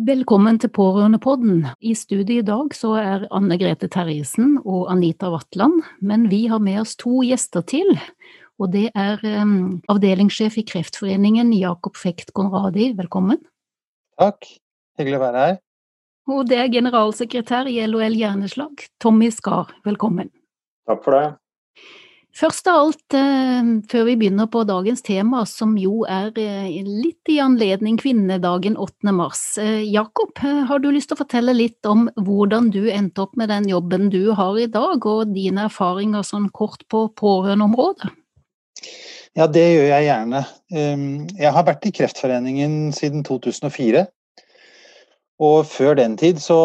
Velkommen til Pårørendepodden. I studiet i dag så er Anne Grete Terjesen og Anita Vatland, men vi har med oss to gjester til. Og det er um, avdelingssjef i Kreftforeningen, Jakob Fekt Konradi. Velkommen. Takk. Hyggelig å være her. Og det er generalsekretær i LHL Hjerneslag, Tommy Skar. Velkommen. Takk for det. Først av alt, eh, før vi begynner på dagens tema, som jo er eh, litt i anledning kvinnedagen 8. mars. Eh, Jakob, har du lyst til å fortelle litt om hvordan du endte opp med den jobben du har i dag, og dine erfaringer sånn kort på pårørendeområdet? Ja, det gjør jeg gjerne. Ehm, jeg har vært i Kreftforeningen siden 2004. Og før den tid så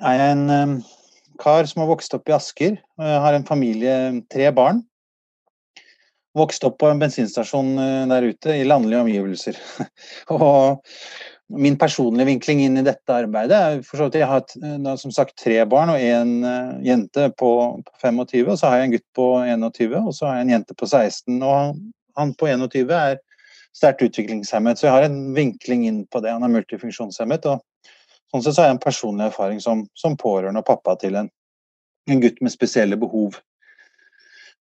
er jeg en ehm, kar som har vokst opp i Asker. Har en familie, tre barn. Vokst opp på en bensinstasjon eh, der ute i landlige omgivelser. og min personlige vinkling inn i dette arbeidet er for så vidt Jeg har da, som sagt tre barn og en jente på 25, og så har jeg en gutt på 21, og så har jeg en jente på 16. Og han på 21 er sterkt utviklingshemmet, så jeg har en vinkling inn på det. Han er multifunksjonshemmet. og Sånn sett så har jeg en personlig erfaring som, som pårørende og pappa til en, en, gutt med spesielle behov.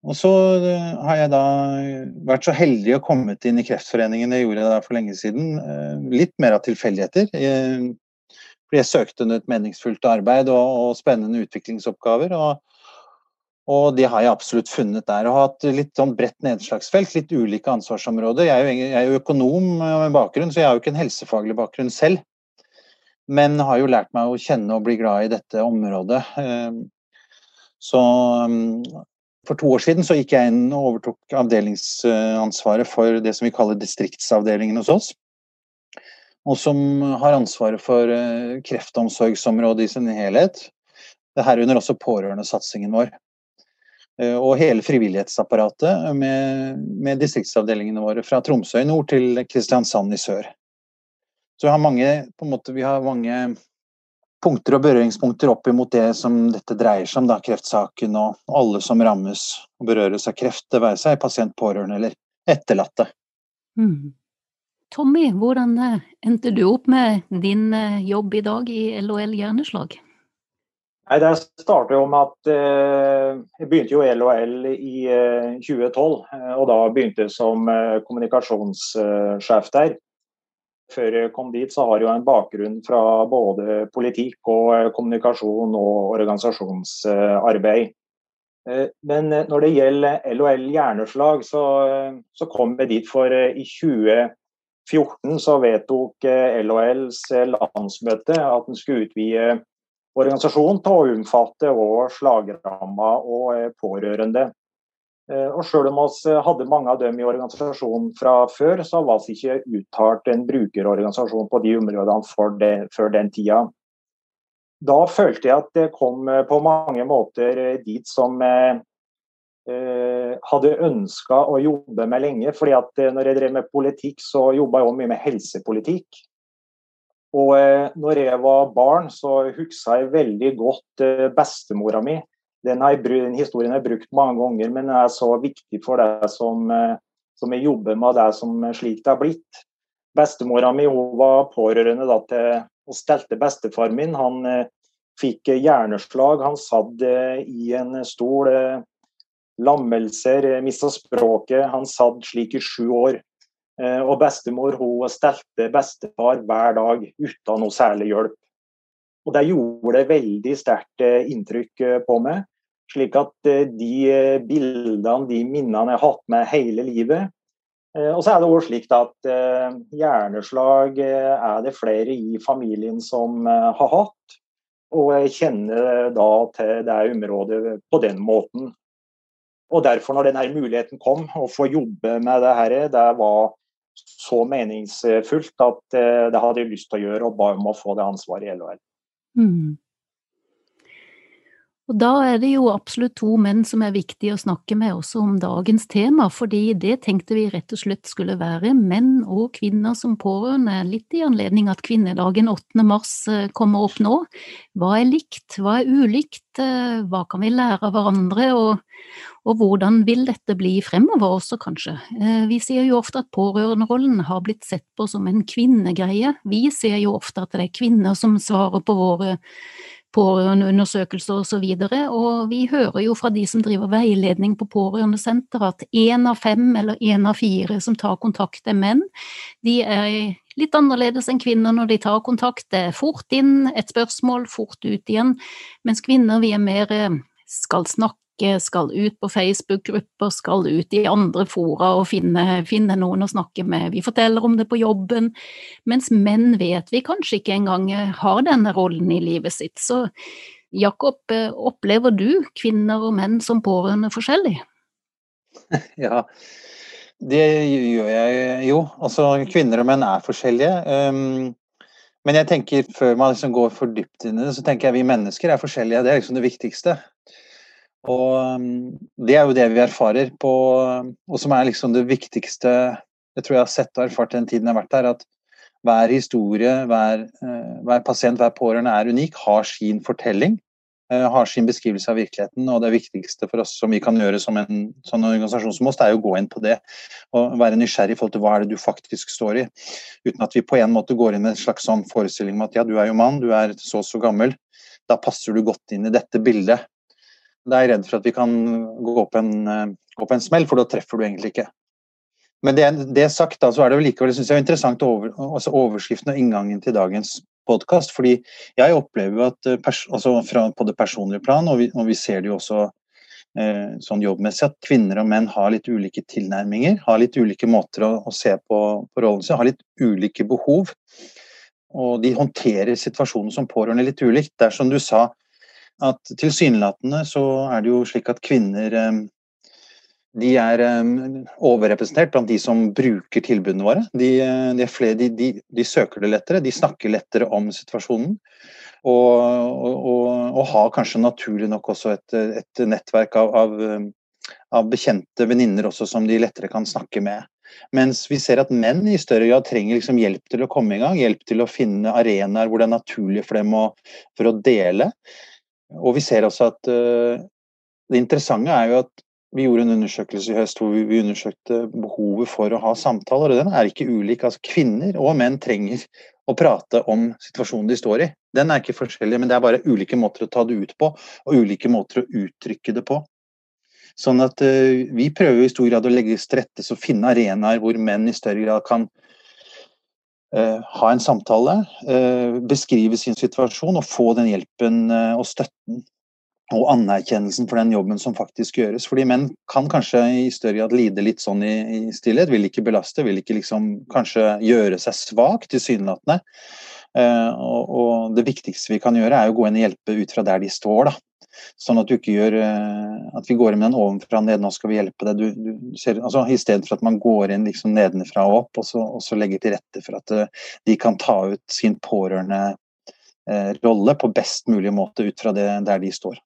Og så eh, har jeg da vært så heldig å kommet inn i Kreftforeningen, det gjorde jeg da for lenge siden. Eh, litt mer av tilfeldigheter. Fordi jeg søkte et meningsfullt arbeid og, og spennende utviklingsoppgaver. Og, og, det har jeg absolutt funnet der. Og hatt litt sånn bredt nedslagsfelt, litt ulike ansvarsområder. Jeg er jo, jeg er jo økonom med bakgrunn, så jeg har jo ikke en helsefaglig bakgrunn selv. Men har jo lært meg å kjenne og bli glad i dette området. Ehm, så ehm, for to år siden så gikk jeg inn og overtok avdelingsansvaret for det som vi kaller distriktsavdelingen hos oss. Og som har ansvaret for eh, kreftomsorgsområdet i sin helhet. Det Herunder også pårørendesatsingen vår. Eh, og hele frivillighetsapparatet med, med distriktsavdelingene våre fra Tromsø i nord til Kristiansand i sør. Så vi har mange, måte, vi har mange punkter og berøringspunkter opp imot det som dette dreier seg om, da, kreftsaken og alle som rammes og berøres av kreft, det være seg pasient, pårørende eller etterlatte. Mm. Tommy, hvordan eh, endte du opp med din eh, jobb i dag i LHL Hjerneslag? Nei, Det startet jo med at eh, jeg begynte jo i LHL i eh, 2012. Eh, og da begynte jeg som eh, kommunikasjonssjef der. Før jeg kom dit, så har jeg en bakgrunn fra både politikk og eh, kommunikasjon og organisasjonsarbeid. Eh, men eh, når det gjelder LHL hjerneslag, så, så kom jeg dit for i 2014 så vedtok LHLs landsmøte at den skulle utvide organisasjonen til å omfatte og slagramma og pårørende. Eh, og selv om vi eh, hadde mange av dem i organisasjonen fra før, så var vi ikke uttalt en brukerorganisasjon på de områdene det, før den tida. Da følte jeg at det kom eh, på mange måter dit som hadde ønska å jobbe med lenge. fordi at når jeg drev med politikk, så jobba jeg også mye med helsepolitikk. Og når jeg var barn, så huska jeg veldig godt bestemora mi den, har, den, historien har jeg brukt mange ganger, men den er så viktig for deg som, eh, som jeg jobber med, det som slik det har blitt. Bestemora mi var pårørende da, til og stelte bestefar min. Han eh, fikk hjerneslag. Han satt eh, i en stol. Eh, lammelser, eh, mista språket. Han satt slik i sju år. Og bestemor hun stelte bestefar hver dag uten noe særlig hjelp. Og Det gjorde det veldig sterkt inntrykk på meg. Slik at de bildene, de minnene jeg har hatt med hele livet, Eh, og så er det også slik at eh, hjerneslag eh, er det flere i familien som har hatt. Og jeg kjenner da til det området på den måten. Og derfor, når denne muligheten kom, å få jobbe med det her, det var så meningsfullt at det hadde jeg lyst til å gjøre, og ba om å få det ansvaret i LHL. Mm. Og da er det jo absolutt to menn som er viktig å snakke med også om dagens tema, fordi det tenkte vi rett og slett skulle være menn og kvinner som pårørende, litt i anledning at kvinnedagen 8. mars eh, kommer opp nå. Hva er likt, hva er ulikt, eh, hva kan vi lære av hverandre, og, og hvordan vil dette bli fremover også, kanskje? Eh, vi sier jo ofte at pårørenderollen har blitt sett på som en kvinnegreie. Vi ser jo ofte at det er kvinner som svarer på våre pårørendeundersøkelser osv. Og, så og vi hører jo fra de som driver veiledning på pårørendesenter at én av fem eller én av fire som tar kontakt, er menn. De er litt annerledes enn kvinner når de tar kontakt. Det er fort inn, et spørsmål, fort ut igjen. Mens kvinner vi er mer eh, skal snakke skal ut på Facebook-grupper, skal ut i andre fora og finne, finne, noen å snakke med. Vi forteller om det på jobben, mens menn vet vi kanskje ikke engang har denne rollen i livet sitt. Så Jakob, opplever du kvinner og menn som pårørende forskjellig? Ja, det gjør jeg jo. Altså, kvinner og menn er forskjellige. Um, men jeg tenker, før man liksom går for dypt inn i det, så tenker jeg vi mennesker er forskjellige. Det er liksom det viktigste. Og um, det er jo det vi erfarer på Og som er liksom det viktigste jeg tror jeg har sett og erfart den tiden jeg har vært der, at hver historie, hver, uh, hver pasient, hver pårørende er unik, har sin fortelling. Uh, har sin beskrivelse av virkeligheten. Og det viktigste for oss som vi kan gjøre som en sånn organisasjon som oss, det er jo å gå inn på det. Og være nysgjerrig i forhold til hva er det du faktisk står i. Uten at vi på en måte går inn med en slags sånn forestilling om at ja, du er jo mann, du er så og så gammel. Da passer du godt inn i dette bildet. Da er jeg redd for at vi kan gå på en, eh, gå på en smell, for da treffer du egentlig ikke. Men det, det sagt, da, så er det likevel synes jeg, interessant over, altså overskriften og inngangen til dagens podkast. Fordi jeg opplever at pers, altså fra, på det personlige plan, og vi, og vi ser det jo også eh, sånn jobbmessig, at kvinner og menn har litt ulike tilnærminger. Har litt ulike måter å, å se på, på rollen sin, har litt ulike behov. Og de håndterer situasjonen som pårørende litt ulikt. Det er som du sa, at tilsynelatende så er det jo slik at kvinner eh, de er eh, overrepresentert blant de som bruker tilbudene våre. De, eh, de, flere, de, de, søker det lettere, de snakker lettere om situasjonen. Og, og, og har kanskje naturlig nok også et, et nettverk av, av, av bekjente venninner også som de lettere kan snakke med. Mens vi ser at menn i større grad trenger liksom hjelp til å komme i gang, hjelp til å finne arenaer hvor det er naturlig for dem å, for å dele. Og vi ser også at uh, det interessante er jo at vi gjorde en undersøkelse i høst hvor vi, undersøkte behovet for å ha samtaler, og den er ikke ulik. Altså kvinner og menn trenger å prate om situasjonen de står i. Den er ikke forskjellig, men det er bare ulike måter å ta det ut på, og ulike måter å uttrykke det på. Sånn at uh, vi prøver i stor grad å legge til rette og finne arenaer hvor menn i større grad kan Eh, ha en samtale, eh, beskrive sin situasjon og få den hjelpen eh, og støtten og anerkjennelsen for den jobben som faktisk gjøres. Fordi menn kan kanskje i større grad lide litt sånn i, stillhet, vil ikke belaste, vil ikke liksom kanskje gjøre seg svak, tilsynelatende. Og, og, det viktigste vi kan gjøre, er å gå inn og hjelpe ut fra der de står, da. Sånn at du ikke gjør eh, at vi går inn med den ovenfra og ned, nå skal vi hjelpe deg. Du, du ser, altså, I stedet for at man går inn liksom nedenfra og opp, og så, og så legger til rette for at uh, de kan ta ut sin pårørende uh, rolle på best mulig måte ut fra det der de står.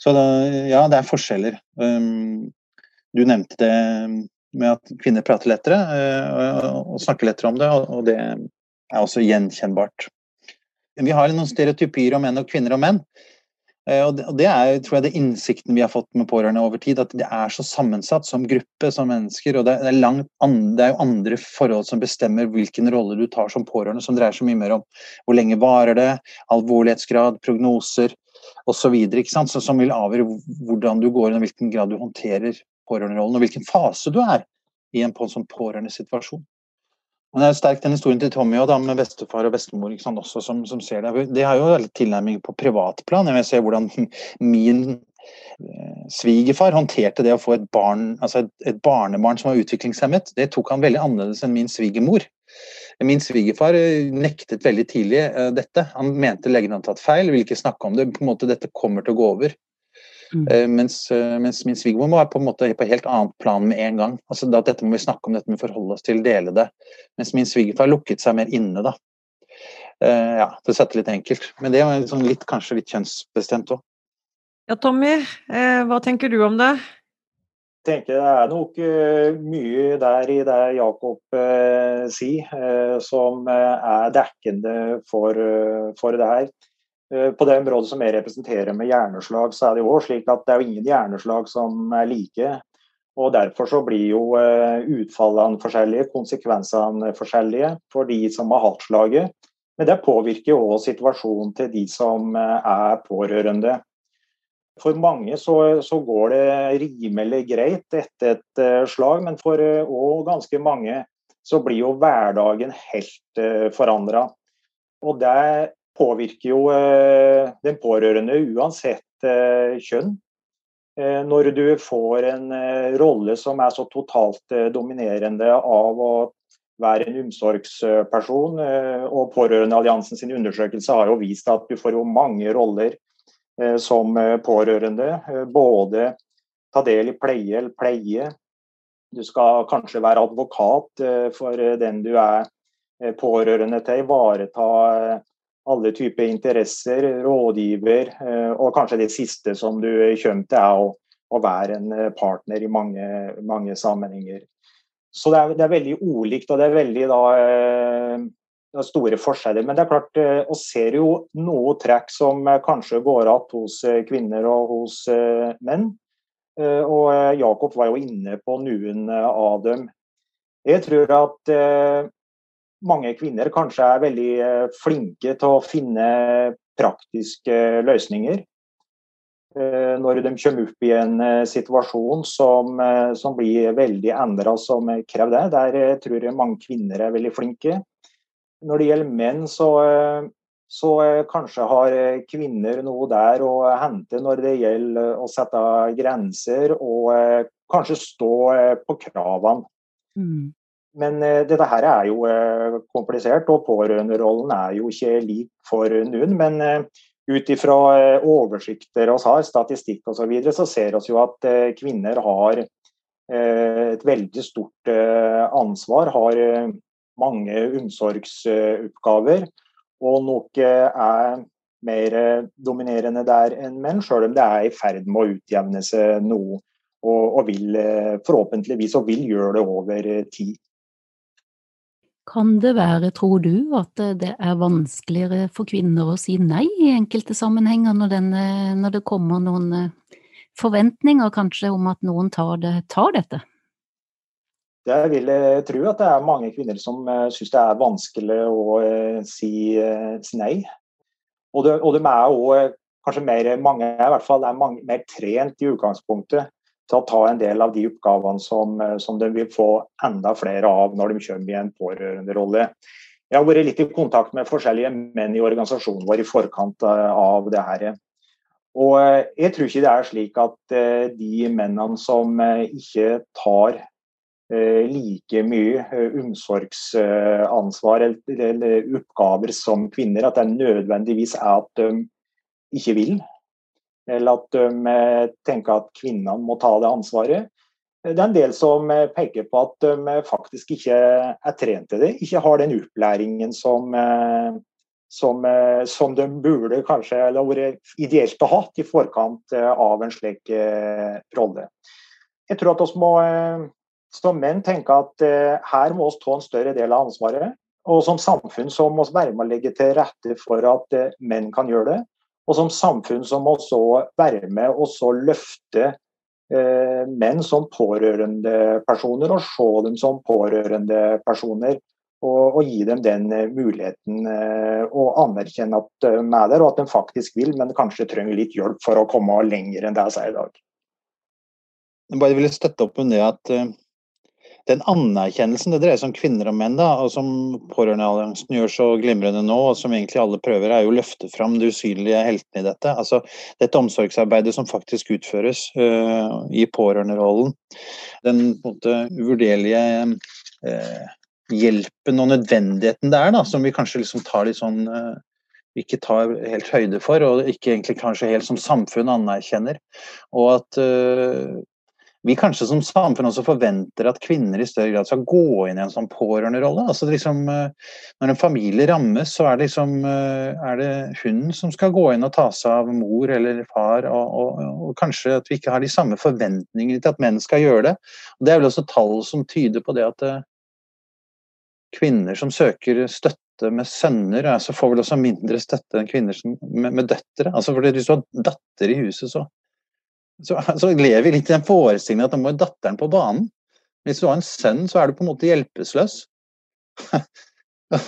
Så da, ja, det er forskjeller. Um, du nevnte det med at kvinner prater lettere og snakker lettere om det, og det er også gjenkjennbart. Vi har noen stereotypier om menn og kvinner og menn. Eh, og det er tror jeg, det innsikten vi har fått med pårørende over tid, at det er så sammensatt som gruppe, som mennesker. Og det er, langt, det er jo andre forhold som bestemmer hvilken rolle du tar som pårørende, som dreier så mye mer om hvor lenge varer det, alvorlighetsgrad, prognoser osv. Som vil avgjøre hvordan du går inn, og hvilken grad du håndterer pårørenderollen, og hvilken fase du er i en sånn pårørendesituasjon. Men det er jo sterkt den historien til Tommy og da, med bestefar og bestemor sant, også, som, som, ser det. Det har jo veldig tilnærming på privatplan. Jeg vil se hvordan min eh, svigerfar håndterte det å få et, barn, altså et, et, barnebarn som var utviklingshemmet. Det tok han veldig annerledes enn min svigermor. Min svigerfar eh, nektet veldig tidlig uh, dette. Han mente legene hadde tatt feil, ville ikke snakke om det. på en måte Dette kommer til å gå over. Mm. Uh, mens, uh, mens, min svigermor var på en måte på helt annet plan med en gang. Altså da, Dette må vi snakke om, dette må vi forholde oss til, dele det. Mens min svigerfar lukket seg mer inne, da. Uh, ja, for å sette det litt enkelt. Men det var liksom litt, kanskje litt kjønnsbestemt òg. Ja, Tommy, hva tenker du om det? Jeg tenker Det er nok mye der i det Jakob sier, som er dekkende for, for det her. Eh, på det området som jeg representerer med hjerneslag, så er det jo slik at det er jo ingen hjerneslag som er like. og Derfor så blir jo eh, utfallene forskjellige, konsekvensene forskjellige for de som har hatt slaget. Men det påvirker jo også situasjonen til de som eh, er pårørende. For mange så, så går det rimelig greit etter et slag, men for òg ganske mange så blir jo hverdagen helt forandra. Og det påvirker jo eh, den pårørende uansett eh, kjønn. Eh, når du får en rolle som er så totalt dominerende av å være en omsorgsperson, og Pårørendealliansen sin undersøkelse har jo vist at du får jo mange roller som pårørende. Både ta del i pleie eller pleie. Du skal kanskje være advokat for den du er pårørende til. Ivareta alle typer interesser, rådgiver, eh, og kanskje det siste som du kommer til, er å, å være en eh, partner i mange, mange sammenhenger. Så det er, det er, veldig ulikt, og det er veldig da, eh, store forskjeller. Men det er klart, vi ser jo noe trekk som kanskje går igjen hos kvinner og hos menn. Og Jakob var jo inne på noen av dem. Jeg tror at mange kvinner kanskje er veldig eh, flinke til å finne praktiske løsninger. Eh, når de kommer opp i en eh, situasjon som, som blir veldig endra som krever det. Der tror jeg mange kvinner er veldig flinke. Når det gjelder menn, så, så kanskje har kvinner noe der å hente når det gjelder å sette grenser og kanskje stå på kravene. Mm. Men uh, dette her er jo uh, komplisert, og pårørenderollen er jo ikke lik for noen. Men uh, ut ifra oversikter vi har, statistikk osv., så, videre, så ser vi jo at kvinner har et veldig stort ansvar. Har mange omsorgsoppgaver, og nok er mer dominerende der enn menn, selv om det er i ferd med å utjevne seg noe. Og, og vil forhåpentligvis og vil gjøre det over tid. Kan det være, tror du, at det er vanskeligere for kvinner å si nei i enkelte sammenhenger når, denne, når det kommer noen eh, forventninger kanskje om at noen tar, det, tar dette? Jeg vil eh, tro at det er mange kvinner som eh, syns det er vanskelig å si, si nei. Og, de, og de er også kanskje mer, mange i hvert fall er mange, mer trent i utgangspunktet til å ta en del av de oppgavene som, eh, som de vil få enda flere av når de kommer i en pårørenderolle. Jeg har vært litt i kontakt med forskjellige menn i organisasjonen vår i forkant eh, av det her. Og eh, jeg tror ikke det er slik at de mennene som ikke tar like mye omsorgsansvar eller oppgaver som kvinner, at det nødvendigvis er at de ikke vil eller at de eh, tenker at kvinnene må ta det ansvaret. Det er en del som eh, peker på at de faktisk ikke er trent til det, ikke har den opplæringen som, eh, som, som de burde kanskje eller vært ideelt å ha i forkant av en slik rolle. Jeg tror at vi må som menn tenke at her må vi ta en større del av ansvaret. Og som samfunn så må vi være med å legge til rette for at menn kan gjøre det. Og som samfunn så må så være med og så løfte eh, menn som pårørendepersoner, og se dem som pårørendepersoner. Og, og gi dem den eh, muligheten eh, og anerkjenne at de er der, og at de faktisk vil, men kanskje trenger litt hjelp for å komme lenger enn det er er i dag. Jeg bare ville støtte opp under det at uh, den anerkjennelsen det dreier seg om kvinner og menn, da, og som Pårørendealliansen gjør så glimrende nå, og som egentlig alle prøver, er jo å løfte fram de usynlige heltene i dette. Altså dette omsorgsarbeidet som faktisk utføres uh, i pårørenderollen. Den på en måte uvurderlige uh, hjelpen og nødvendigheten det er, da, som vi kanskje liksom tar litt sånn uh, ikke tar helt høyde for, og ikke egentlig kanskje helt som samfunn anerkjenner. Og at vi kanskje som samfunn også forventer at kvinner i større grad skal gå inn i en sånn pårørenderolle. Altså liksom, eh, når en familie rammes, så er det, liksom, eh, er det hun som skal gå inn og ta seg av mor eller far. Og, og, og, kanskje at vi ikke har de samme forventningene til at menn skal gjøre det. Og det er vel også tall som tyder på det at eh, kvinner som søker støtte med sønner, altså får vel også mindre støtte enn kvinner som, med, med døtre. Altså Hvis du har datter i huset, så så, så lever vi litt i den forestillingen at da må datteren på banen. Hvis du har en sønn, så er du på en måte hjelpeløs.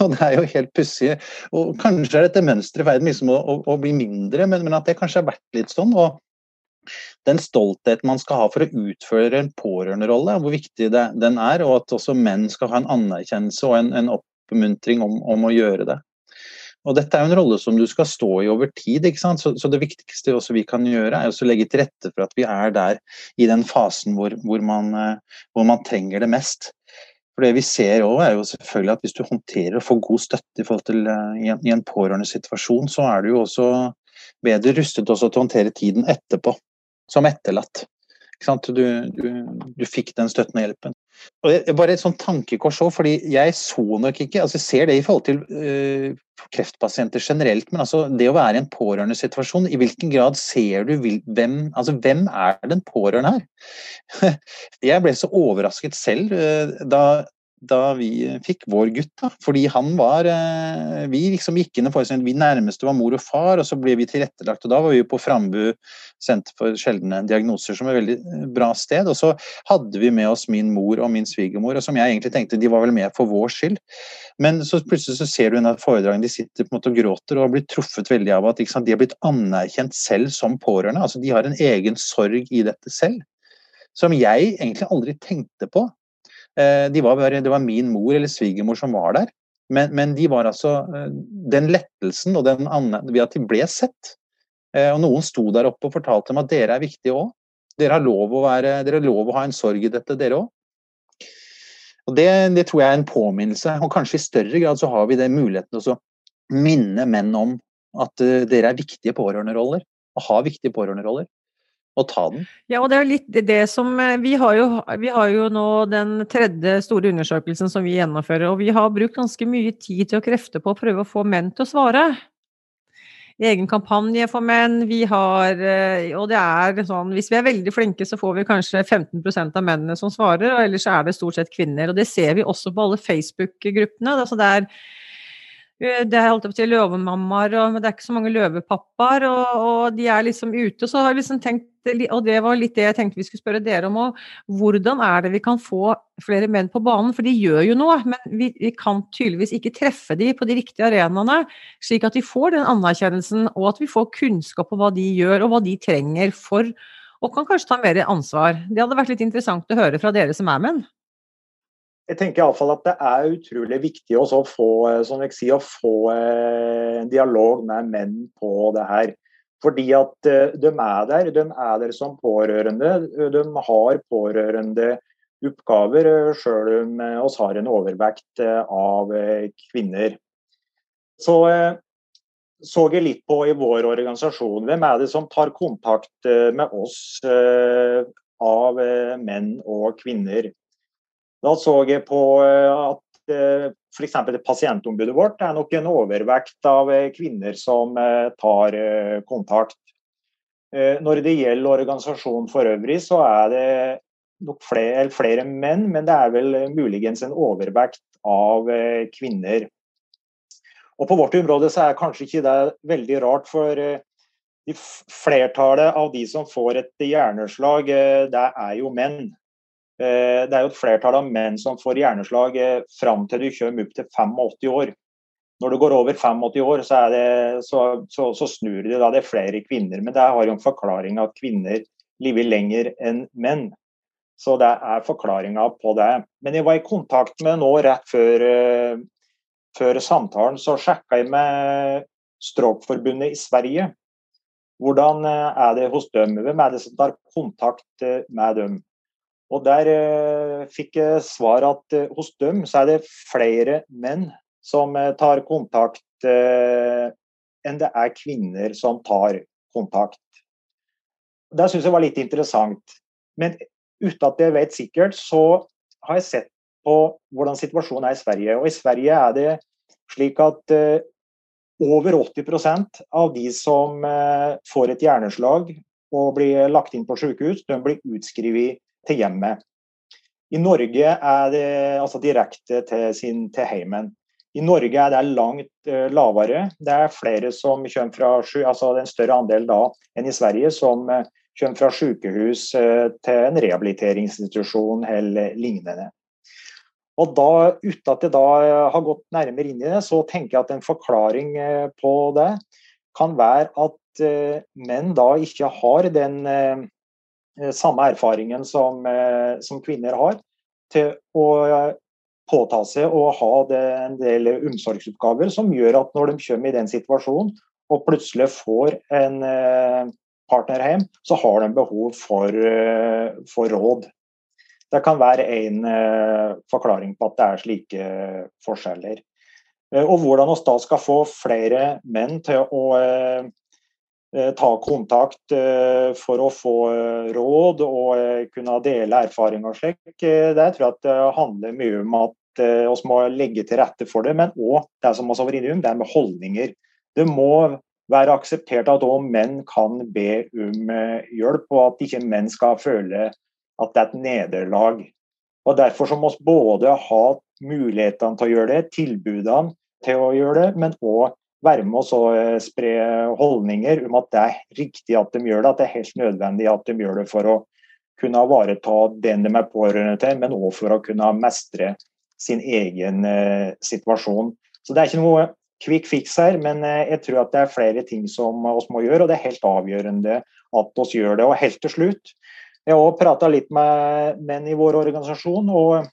og det er jo helt pussig. Og kanskje er dette mønsteret i verden liksom å, å, å, bli mindre, men, men, at det kanskje har vært litt sånn. og den stoltheten man skal ha for å utføre en pårørenderolle, hvor viktig det, den er, og at også menn skal ha en anerkjennelse og en, en oppmuntring om, om, å gjøre det. Og dette er jo en rolle som du skal stå i over tid. ikke sant? Så, så det viktigste vi kan gjøre, er å legge til rette for at vi er der i den fasen hvor, hvor, man, eh, hvor man, trenger det mest. For det vi ser også er jo selvfølgelig at Hvis du håndterer og får god støtte i, til, eh, i, en, i en pårørende situasjon, så er du jo også bedre rustet også til å håndtere tiden etterpå, som etterlatt. Du, du, du, fikk den støtten og hjelpen. Og det er bare et sånt tankekors òg, fordi jeg så nok ikke altså Jeg ser det i forhold til øh, kreftpasienter generelt, men altså det å være i en pårørendesituasjon, i hvilken grad ser du hvem, altså hvem er den pårørende her? Jeg ble så overrasket selv uh, da da vi fikk vår gutt. Da. Fordi han var eh, Vi liksom gikk inn og forestilte Vi nærmeste var mor og far, og så ble vi tilrettelagt. Og da var vi på Frambu senter for sjeldne diagnoser, som er et veldig eh, bra sted. Og så hadde vi med oss min mor og min svigermor, og som jeg egentlig tenkte de var vel med for vår skyld. Men så plutselig så ser du under foredragene de sitter på en måte og gråter og har blitt truffet veldig av at sant, de har blitt anerkjent selv som pårørende. Altså de har en egen sorg i dette selv. Som jeg egentlig aldri tenkte på. Eh, de var det var min mor eller svigermor som var der. Men, men, de var altså eh, Den lettelsen og den ved at de ble sett. Eh, og noen sto der oppe og fortalte dem at dere er viktige òg. Dere, dere har lov å ha en sorg i dette, dere òg. Og det, det, tror jeg er en påminnelse. Og kanskje i større grad så har vi den muligheten til å minne menn om at dere er viktige pårørenderoller. Og har viktige pårørenderoller å ta den. Ja, og det er litt det som eh, vi har, jo, vi har jo nå den tredje store undersøkelsen som vi gjennomfører, og vi har brukt ganske mye tid til å krefte på å prøve å få menn til å svare. Egen kampanje for menn. Vi har eh, Og det er sånn Hvis vi er veldig flinke, så får vi kanskje 15% av mennene som svarer, og ellers er det stort sett kvinner. Og det ser vi også på alle Facebook-gruppene. Altså det er det er holdt opp til løvemammaer, men det er ikke så mange løvepappaer. Og, og, de er liksom ute. Så har jeg liksom tenkt, og det var litt det jeg tenkte vi skulle spørre dere om òg. Hvordan er det vi kan få flere menn på banen? For de gjør jo noe, men vi, vi kan tydeligvis ikke treffe de på de riktige arenaene. Slik at de får den anerkjennelsen, og at vi får kunnskap om hva de gjør, og hva de trenger for og kan kanskje ta mer ansvar. Det hadde vært litt interessant å høre fra dere som er menn jeg tenker iallfall at det er utrolig viktig å få, eh, som jeg sier, å få en eh, dialog med menn på det her. Fordi at eh, de er der. De er der som pårørende. De har pårørende oppgaver, sjøl om oss har en overvekt av kvinner. Så så jeg litt på i vår organisasjon. Hvem er det som tar kontakt med oss av menn og kvinner? Da så jeg på eh, at eh, f.eks. pasientombudet vårt er nok en overvekt av eh, kvinner som tar kontakt. Når det gjelder organisasjonen for øvrig, så er det nok flere, flere menn, men det er vel muligens en overvekt av kvinner. Og På vårt område så er kanskje ikke det veldig rart, for flertallet av de som får et hjerneslag, det er jo menn. Eh, det er jo et flertall av menn som får hjerneslag eh, fram til du kommer opp til 85 år. Når du går over 85 år, så, det, så, så, så snur det. Da det er flere kvinner. Men det har jo en forklaring at kvinner lever lenger enn menn. Så det er forklaringa på det. Men jeg var i kontakt med nå rett før, eh, før samtalen, så sjekka jeg med Stråkforbundet i Sverige. Hvordan er det hos dem? Hvem er det som tar kontakt med dem? Og Der fikk jeg svar at hos dem så er det flere menn som tar kontakt enn det er kvinner som tar kontakt. Det syns jeg var litt interessant. Men uten at jeg vet sikkert, så har jeg sett på hvordan situasjonen er i Sverige. Og i Sverige er det slik at uh, over 80% av de som uh, får et hjerneslag og blir lagt inn på sykehus, de blir utskrevet til hjemmet. I Norge er det altså direkte til, sin, til heimen. I Norge er det langt uh, lavere. Det er flere som kommer fra altså det er en større andel da enn i Sverige som uh, kommer fra sykehus uh, til en rehabiliteringsinstitusjon eller lignende. Og da, Uten at jeg da har gått nærmere inn i det, så tenker jeg at en forklaring på det kan være at menn da ikke har den samme erfaringen som, som kvinner har til å påta seg å ha en del omsorgsoppgaver som gjør at når de kommer i den situasjonen og plutselig får en eh, partner hjem, så har de behov for, eh, for råd. Det kan være en eh, forklaring på at det er slike forskjeller. Og hvordan vi da skal få flere menn til å ta kontakt for å få råd og kunne dele erfaringer og slik, det tror jeg at det handler mye om at vi eh, må legge til rette for det, men òg det som vi har vært innom, det er med holdninger. Det må være akseptert at òg menn kan be om eh, hjelp, og at ikke menn skal føle at det er et nederlag. Og Derfor så må vi både ha mulighetene til å gjøre det, tilbudene til å gjøre det, men òg være med oss og eh, spre holdninger om at det er riktig at de gjør det, at det er helt nødvendig at de gjør det for å kunne ivareta den de er pårørende til, men òg for å kunne mestre sin egen eh, situasjon. Så det er ikke noe quick fix her, men eh, jeg tror at det er flere ting som vi må gjøre, og det er helt avgjørende at vi gjør det. Og helt til slutt, jeg har også prata litt med menn i vår organisasjon, og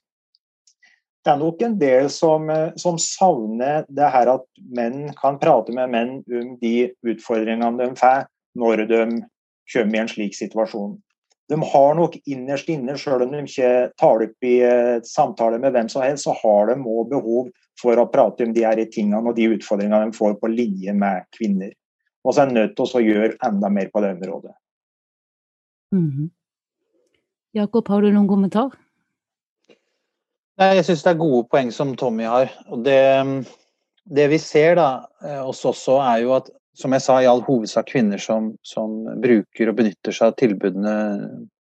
det er nok en del som, eh, som, savner det her at menn kan prate med menn om de utfordringene de får når de kommer i en slik situasjon de har nok innerst inne, selv om de ikke tar opp i uh, samtale med hvem som helst, så har de òg behov for å prate om de her tingene og de utfordringene de får på linje med kvinner. Og så er de nødt til å gjøre enda mer på det området. Mm -hmm. Jakob, har du noen kommentar? Nei, Jeg syns det er gode poeng som Tommy har. og det, det vi ser da, eh, oss også, er jo at som jeg sa, i all hovedsak kvinner som, som, bruker og benytter seg av tilbudene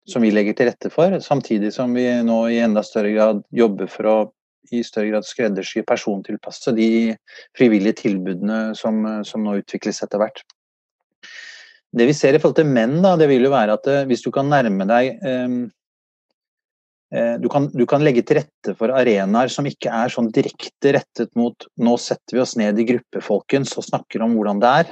som vi legger til rette for, samtidig som vi nå i enda større grad jobber for å i større grad skreddersy persontilpasse de frivillige tilbudene som, som, nå utvikles etter hvert. Det vi ser i forhold til menn, da, det vil jo være at eh, hvis du kan nærme deg Eh, du kan, du kan, legge til rette for arenaer som ikke er sånn direkte rettet mot nå setter vi oss ned i gruppe, folkens, og snakker om hvordan det er.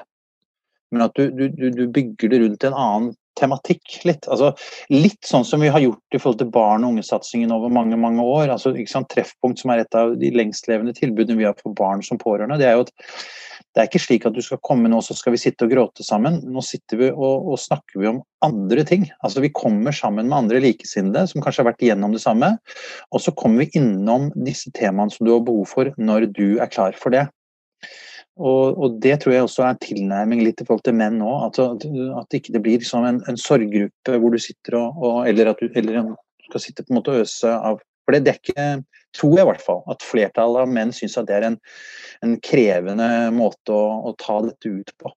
Men at du, du, du bygger det rundt en annen tematikk litt. Altså, litt sånn som vi har gjort i forhold til barn og ungesatsingen over mange mange år. Altså, Treffpunkt, som er et av de lengstlevende tilbudene vi har for barn som pårørende. det er jo at det er ikke slik at du skal komme nå så skal vi sitte og gråte sammen. Nå sitter vi og, og snakker vi om andre ting. Altså Vi kommer sammen med andre likesinnede som kanskje har vært igjennom det samme. Og så kommer vi innom disse temaene som du har behov for når du er klar for det. Og, og, det tror jeg også er tilnærming litt i forhold til menn nå. At, at ikke det blir liksom en, en sorggruppe hvor du sitter og, og eller at du eller skal sitte på en måte og øse av For det, dekker, er tror jeg i hvert fall, at flertallet av menn syns at det er en, en krevende måte å, å, ta dette ut på.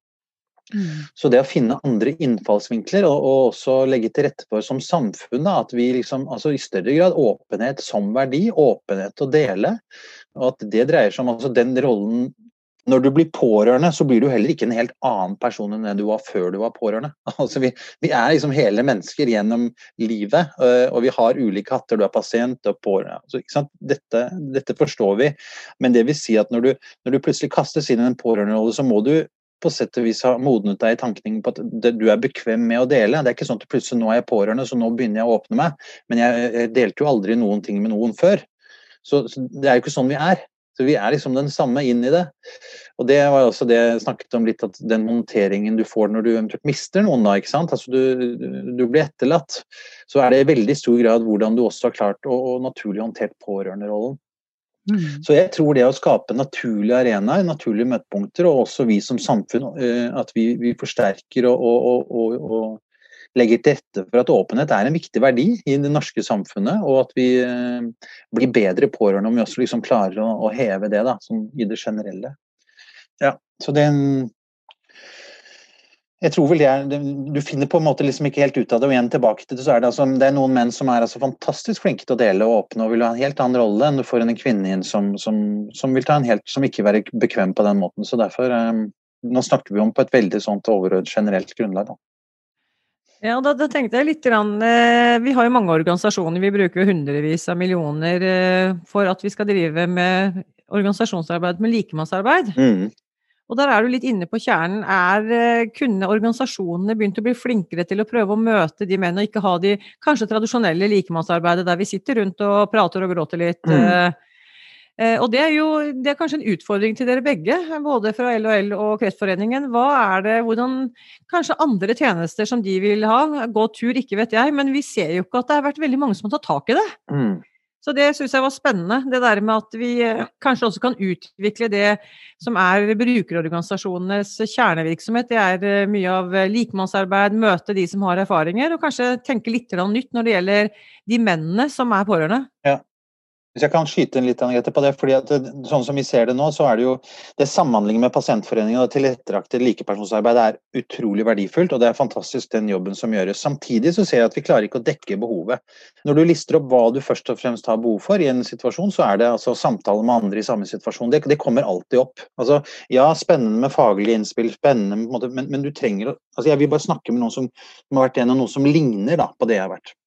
Mm. Så det å finne andre innfallsvinkler og, og, også legge til rette for som samfunn da, at vi liksom, altså i større grad åpenhet som verdi, åpenhet å dele, og at det dreier seg om altså den rollen når du blir pårørende, så blir du heller ikke en helt annen person enn det du var før du var pårørende. Altså, vi, vi er liksom hele mennesker gjennom livet, øh, og vi har ulike hatter. Du er pasient og pårørende. Altså, dette, dette, forstår vi, men det vil si at når du, når du plutselig kastes inn i en pårørenderolle, så må du på sett og vis ha modnet deg i tankningen på at du er bekvem med å dele. Det er ikke sånn at plutselig nå er jeg pårørende, så nå begynner jeg å åpne meg. Men jeg delte jo aldri noen ting med noen før. Så, så, det er jo ikke sånn vi er. Så vi er liksom den samme inn i det. Og det var også det jeg snakket om litt, at den monteringen du får når du eventuelt mister noen, da, ikke sant. Altså du, du blir etterlatt. Så er det i veldig stor grad hvordan du også har klart å, å naturlig håndtert pårørenderollen. Mm. Så jeg tror det å skape naturlige arenaer, naturlige møtepunkter, og også vi som samfunn, eh, at vi, vi forsterker og, og, og, og, legger til rette for at åpenhet er en viktig verdi i det norske samfunnet, og at vi eh, blir bedre pårørende om vi også liksom klarer å, heve det da, i det generelle. Ja, så det, jeg tror vel det er, Du finner på en måte liksom ikke helt ut av det. Og igjen tilbake til det, så er det altså, det er noen menn som er altså fantastisk flinke til å dele og åpne og vil ha en helt annen rolle enn du får en kvinne inn som, som, som, vil ta en helt, som ikke være bekvem på den måten. Så derfor um, Nå snakker vi om på et veldig sånt overordnet generelt grunnlag. da. Ja, da, da, tenkte jeg litt grann, eh, Vi har jo mange organisasjoner, vi bruker jo hundrevis av millioner eh, for at vi skal drive med organisasjonsarbeid med likemannsarbeid. Mm. Og der er du litt inne på kjernen. Er, eh, kunne organisasjonene begynt å bli flinkere til å prøve å møte de mennene, og ikke ha de kanskje tradisjonelle likemannsarbeidet der vi sitter rundt og prater og gråter litt? Mm. Eh, og det er jo det er kanskje en utfordring til dere begge, både fra LHL og Kreftforeningen. Hva er det, hvordan Kanskje andre tjenester som de vil ha? Gå tur, ikke vet jeg. Men vi ser jo ikke at det har vært veldig mange som har tatt tak i det. Mm. Så det syns jeg var spennende. Det der med at vi eh, kanskje også kan utvikle det som er brukerorganisasjonenes kjernevirksomhet. Det er eh, mye av likemannsarbeid, møte de som har erfaringer, og kanskje tenke litt nytt når det gjelder de mennene som er pårørende. Ja. Hvis jeg kan skyte inn litt Annette, på det, fordi at det, Sånn som vi ser det nå, så er det jo det samhandlingen med pasientforeningen og tilrettelagte likepersonsarbeid er utrolig verdifullt, og det er fantastisk den jobben som gjøres. Samtidig så ser jeg at vi klarer ikke å dekke behovet. Når du lister opp hva du først og fremst har behov for i en situasjon, så er det altså samtale med andre i samme situasjon. Det, det kommer alltid opp. Altså, ja, spennende med faglige innspill, spennende, men, men, du trenger altså Jeg vil bare snakke med noen som, som har vært gjennom noe som ligner da, på det jeg har vært.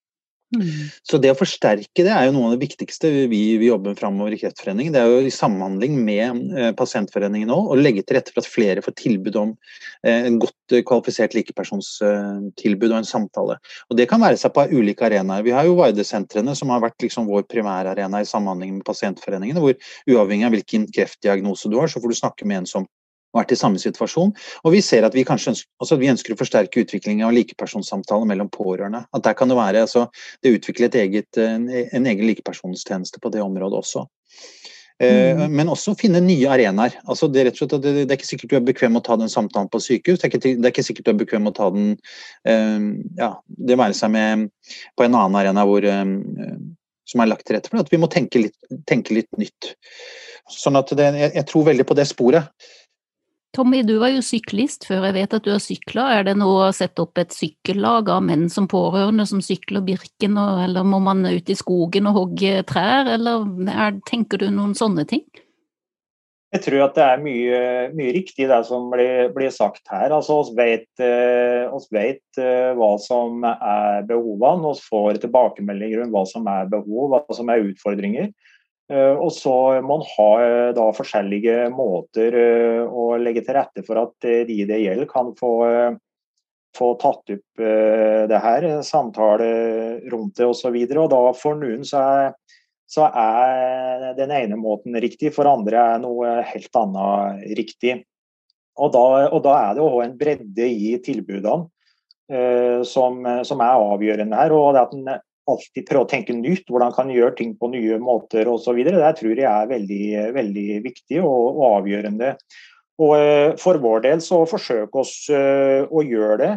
Mm. Så det å forsterke det er jo noe av det viktigste vi, vi jobber framover i Kreftforeningen. Det er jo i samhandling med eh, Pasientforeningen nå å legge til rette for at flere får tilbud om eh, en godt eh, kvalifisert likepersonstilbud og en samtale. Og Det kan være seg på ulike arenaer. Vi har jo Vardesentrene som har vært liksom vår primærarena i samhandling med Pasientforeningene, hvor uavhengig av hvilken kreftdiagnose du har, så får du snakke med en som vært i samme situasjon. Og vi ser at vi kanskje ønsker, altså vi ønsker å forsterke utviklingen av likepersonssamtaler mellom pårørende. At der kan det være altså, det utviklet et eget, en, en egen likepersonstjeneste på det området også. Eh, mm. Men også finne nye arenaer. Altså det, slett, det, det, er ikke sikkert du er bekvem med å ta den samtalen på sykehus. Det er ikke, det er ikke sikkert du er bekvem med å ta den um, ja, det være seg med, på en annen arena hvor, um, som er lagt til rette for. At vi må tenke litt, tenke litt nytt. Sånn at det, jeg, jeg tror veldig på det sporet. Tommy, du var jo syklist før jeg vet at du har sykla. Er det noe å sette opp et sykkellag av menn som pårørende som sykler Birken, eller må man ut i skogen og hogge trær, eller er, tenker du noen sånne ting? Jeg tror at det er mye, mye riktig det som blir, blir sagt her. Altså, oss vet, eh, eh, hva som er behovene, vi får tilbakemeldinger om hva som er behov, hva som er utfordringer. Eh, og så må man ha eh, da forskjellige måter eh, å legge til rette for at de det gjelder, kan få, få tatt opp det her, samtale rundt det osv. Og, og da for noen så er, så er den ene måten riktig, for andre er noe helt annet riktig. Og da, og da er det òg en bredde i tilbudene som, som, er avgjørende her. og det at en alltid prøve å tenke nytt, hvordan kan gjøre ting på nye måter osv. Det tror jeg er veldig, veldig viktig og, og avgjørende. Og uh, For vår del så forsøker oss uh, å gjøre det.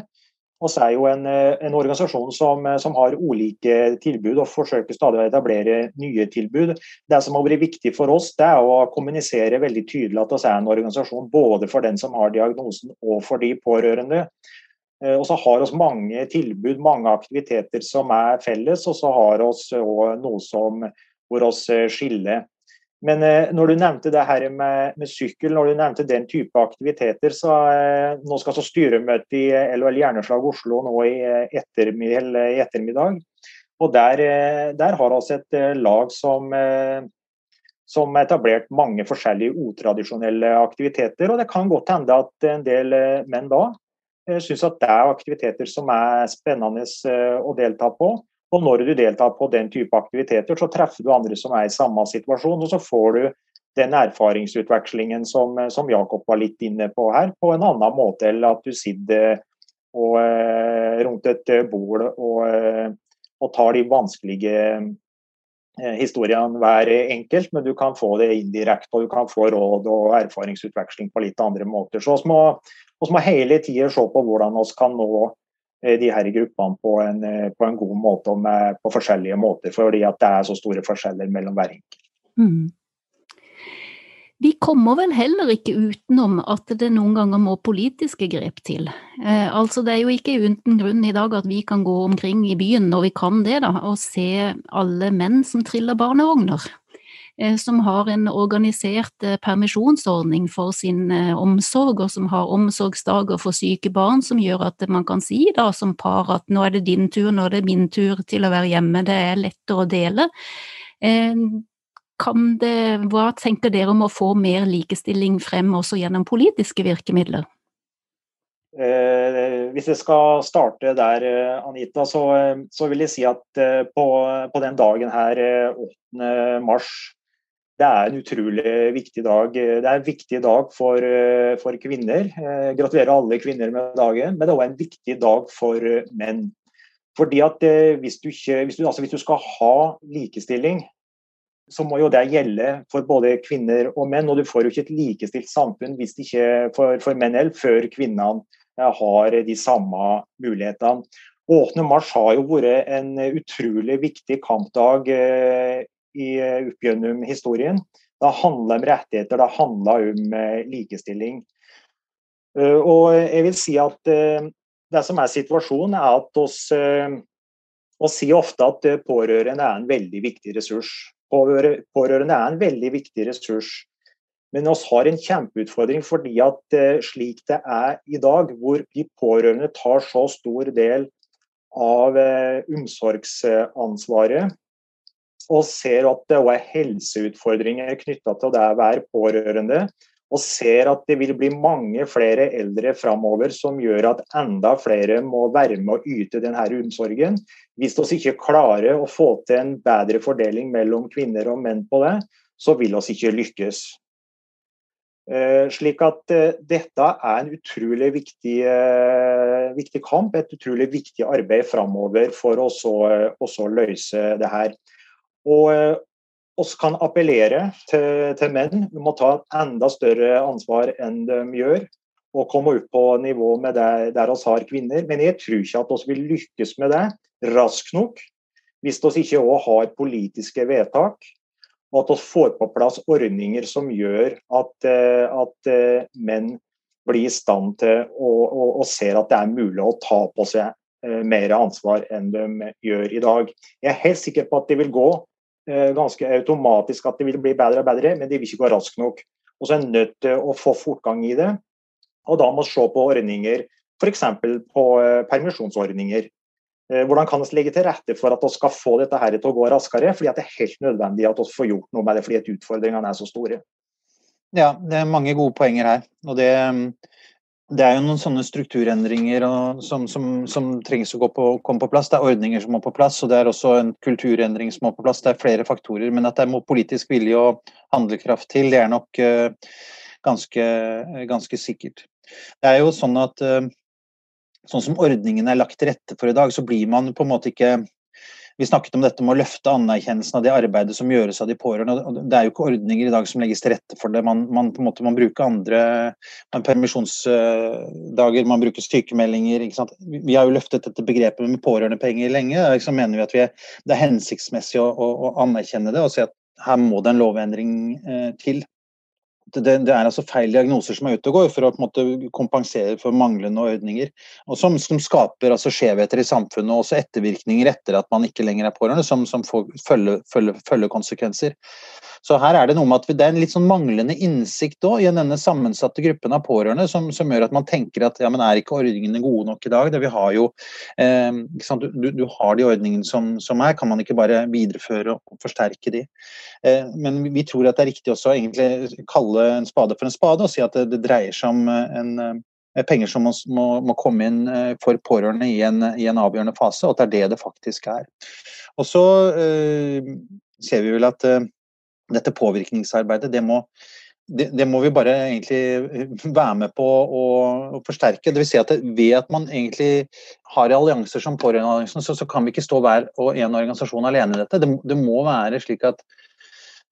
Vi er jo en, eh, en organisasjon som, som, har ulike tilbud og forsøker stadig å etablere nye tilbud. Det som har vært viktig for oss, det er å kommunisere veldig tydelig at vi er en organisasjon både for den som har diagnosen og for de pårørende. Eh, og så har vi mange tilbud, mange aktiviteter som er felles, og så har vi noe som, hvor oss eh, skiller. Men eh, når du nevnte det her med, med, sykkel, når du nevnte den type aktiviteter, så nå skal så styremøte i LHL Hjerneslag Oslo nå i ettermiddag. I ettermiddag. Og der, der har vi et lag som som har etablert mange forskjellige utradisjonelle aktiviteter. Og det kan godt hende at en del menn da syns at det er aktiviteter som er spennende å delta på. Og når du deltar på den type aktiviteter, så treffer du andre som er i samme situasjon, og så får du den erfaringsutvekslingen som, som Jakob var litt inne på her, på en annen måte enn at du sitter og, eh, rundt et bord og, eh, og tar de vanskelige eh, historiene hver enkelt, men du kan få det indirekte, og du kan få råd og erfaringsutveksling på litt andre måter. Så vi må, må, hele tida se på hvordan vi kan nå de her gruppene på en, på en god måte og med, på forskjellige måter, fordi at det er så store forskjeller mellom hver enkelt. Mm. Vi kommer vel heller ikke utenom at det noen ganger må politiske grep til. Eh, altså Det er jo ikke uten grunn i dag at vi kan gå omkring i byen når vi kan det, da, og se alle menn som triller barnevogner. Eh, som har en organisert eh, permisjonsordning for sin eh, omsorg, og som har omsorgsdager for syke barn, som gjør at man kan si da som par at nå er det din tur, nå er det min tur til å være hjemme, det er lettere å dele. Det, hva tenker dere om å få mer likestilling frem også gjennom politiske virkemidler? Eh, hvis jeg skal starte der, Anita, så, så vil jeg si at på, på, den dagen her, 8. mars, det er en utrolig viktig dag. Det er en viktig dag for, for kvinner. Gratulerer alle kvinner med dagen, men det er også en viktig dag for menn. Fordi at hvis du, ikke, hvis du, altså hvis du skal ha likestilling, så må jo det gjelde for både kvinner og menn. Og du får jo ikke et likestilt samfunn hvis det ikke for, for menn heller, før kvinnene eh, har de samme mulighetene. 8. mars har jo vært en utrolig viktig kampdag eh, i opp gjennom historien. Det handler om rettigheter, det handler om eh, likestilling. Og jeg vil si at det som er situasjonen, er at oss, og sier ofte at pårørende er en veldig viktig ressurs. Pårørende er en veldig viktig ressurs. Men oss har en kjempeutfordring fordi at eh, slik det er i dag, hvor de pårørende tar så stor del av eh, omsorgsansvaret, og ser at det er helseutfordringer knytta til det å være pårørende, og ser at det vil bli mange flere eldre framover som gjør at enda flere må være med å yte denne omsorgen, hvis vi ikke klarer å få til en bedre fordeling mellom kvinner og menn på det, så vil vi ikke lykkes. Eh, slik at eh, dette er en utrolig viktig, eh, viktig kamp, et utrolig viktig arbeid framover for å løse det her. Og oss kan appellere til, til menn om å ta enda større ansvar enn de gjør og komme opp på nivå med det der oss har kvinner. Men jeg tror ikke at vi vil lykkes med det raskt nok hvis vi ikke òg har politiske vedtak, og at vi får på plass ordninger som gjør at, eh, at eh, menn blir i stand til å, å, å se at det er mulig å ta på seg eh, mer ansvar enn de gjør i dag. Jeg er helt sikker på at det vil gå ganske automatisk, at det vil bli bedre og bedre, men det vil ikke gå raskt nok. Og så er en nødt til å få fortgang i det. Og da må vi se på ordninger, f.eks. på permisjonsordninger. Eh, hvordan kan vi legge til rette for at vi skal få dette her til å gå raskere? fordi Det er helt nødvendig at vi får gjort noe med det, fordi utfordringene er så store. Ja, det er mange gode poenger her. og det, det er jo noen sånne strukturendringer som, som, som, trengs å på, komme på plass. Det er ordninger som må på plass, og det er også en kulturendring som må på plass. Det er flere faktorer. Men at det må politisk vilje og handlekraft til, det er nok uh, ganske, ganske, sikkert. Det er jo sånn at uh, sånn som ordningen er lagt til rette for i dag, så blir man på en måte ikke vi snakket om dette med å løfte anerkjennelsen av det arbeidet som gjøres av de pårørende. Det er jo ikke ordninger i dag som legges til rette for det. Man, man måte, man bruker andre man permisjonsdager, man bruker sykemeldinger. Vi har jo løftet dette begrepet med pårørendepenger lenge. Så mener vi at vi er, det er hensiktsmessig å, å, å, anerkjenne det og si at her må det en lovendring eh, til. Det, det, er altså feil diagnoser som er ute og går, for å på en måte kompensere for manglende ordninger. og Som, som skaper altså skjevheter i samfunnet og også ettervirkninger etter at man ikke lenger er pårørende, som, som får følgekonsekvenser. Så her er det noe med at det er en litt sånn manglende innsikt da, i denne sammensatte gruppen av pårørende som, som, gjør at man tenker at ja, men er ikke ordningene gode nok i dag? Det vi har jo, eh, du, du, har de ordningene som, som, er, kan man ikke bare videreføre og forsterke de? Eh, men vi tror at det er riktig også egentlig kalle en spade for en spade og si at det, det dreier seg om en eh, penger som må, må, må, komme inn eh, for pårørende i en, i en, avgjørende fase, og at det er det det faktisk er. Og så øh, ser vi vel at øh, dette påvirkningsarbeidet, det må, det, det må, vi bare egentlig være med på å, å forsterke. Vil si at det, ved at man egentlig har allianser som Pårørendealliansen, så, så, kan vi ikke stå hver og en organisasjon alene i dette. Det, det, må være slik at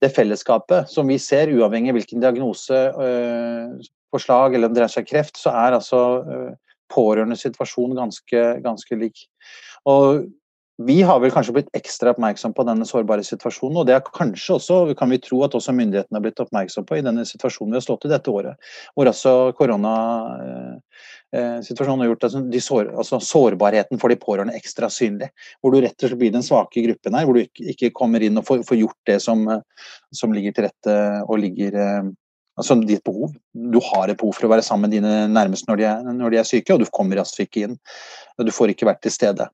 det fellesskapet som vi ser, uavhengig av hvilken diagnose, øh, forslag eller om det dreier seg kreft, så er altså øh, pårørendes situasjon ganske, ganske lik. Og vi har vel kanskje blitt ekstra oppmerksom på denne sårbare situasjonen, og det er kanskje også, kan vi tro at også myndighetene har blitt oppmerksom på i denne situasjonen vi har stått i dette året, hvor altså koronasituasjonen eh, har gjort sår, altså sårbarheten for de pårørende ekstra synlig. Hvor du rett og slett blir den svake gruppen her, hvor du ikke, kommer inn og får, får, gjort det som, som ligger til rette og ligger eh, altså ditt behov. Du har et behov for å være sammen med dine nærmeste når de er, når de er syke, og du kommer altså ikke inn. Du får ikke vært til stede.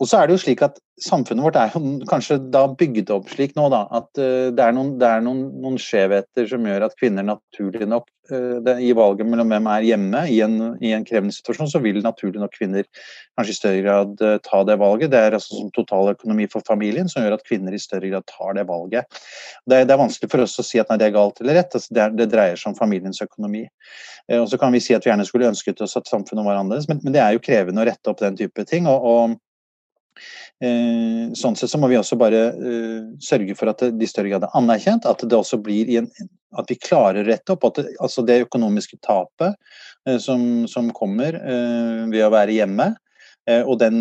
Og så er det jo slik at Samfunnet vårt er jo kanskje da bygd opp slik nå da, at uh, det er, noen, det er noen, noen, skjevheter som gjør at kvinner naturlig nok uh, det, I valget mellom hvem er hjemme i en, i en, krevende situasjon, så vil naturlig nok kvinner kanskje i større grad uh, ta det valget. Det er altså som totaløkonomi for familien som gjør at kvinner i større grad tar det valget. Det, det er vanskelig for oss å si at nei, det er galt eller rett. Altså, det, er, dreier seg om familiens økonomi. og så kan vi si at vi gjerne skulle ønsket oss at samfunnet var annerledes, men, men det er jo krevende å rette opp den type ting. og, og Eh, sånn sett så må vi også bare uh, sørge for at det i større grad er anerkjent, at det også blir en, at vi klarer å rette opp at det, altså det økonomiske tapet eh, som, som, kommer eh, ved å være hjemme, og den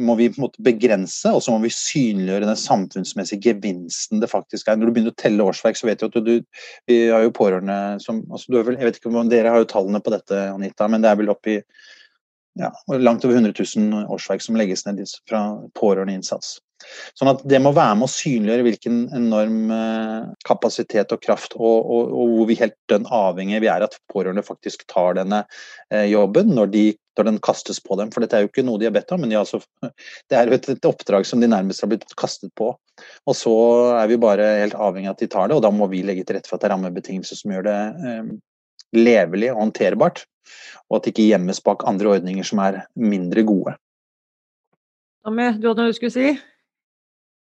må vi på en måte begrense, og så må vi synliggjøre den samfunnsmessige gevinsten det faktisk er. Når du begynner å telle årsverk, så vet du at du, du vi har jo pårørende som altså vel, Jeg vet ikke om dere har jo tallene på dette, Anita, men det er vel oppi ja, langt over 100 000 årsverk som legges ned fra pårørendeinnsats. Sånn at Det må være med å synliggjøre hvilken enorm eh, kapasitet og kraft, og, og, og hvor vi helt dønn avhengig vi er at pårørende faktisk tar denne eh, jobben når, de, når, den kastes på dem. For dette er jo ikke noe de har bedt om, men de altså, det er jo et, et, oppdrag som de nærmest har blitt kastet på. Og så er vi bare helt avhengig av at de tar det, og da må vi legge til rette for at det er rammebetingelser som gjør det eh, levelig og håndterbart, og at det ikke gjemmes bak andre ordninger som er mindre gode. Tommy, du hadde noe du skulle si?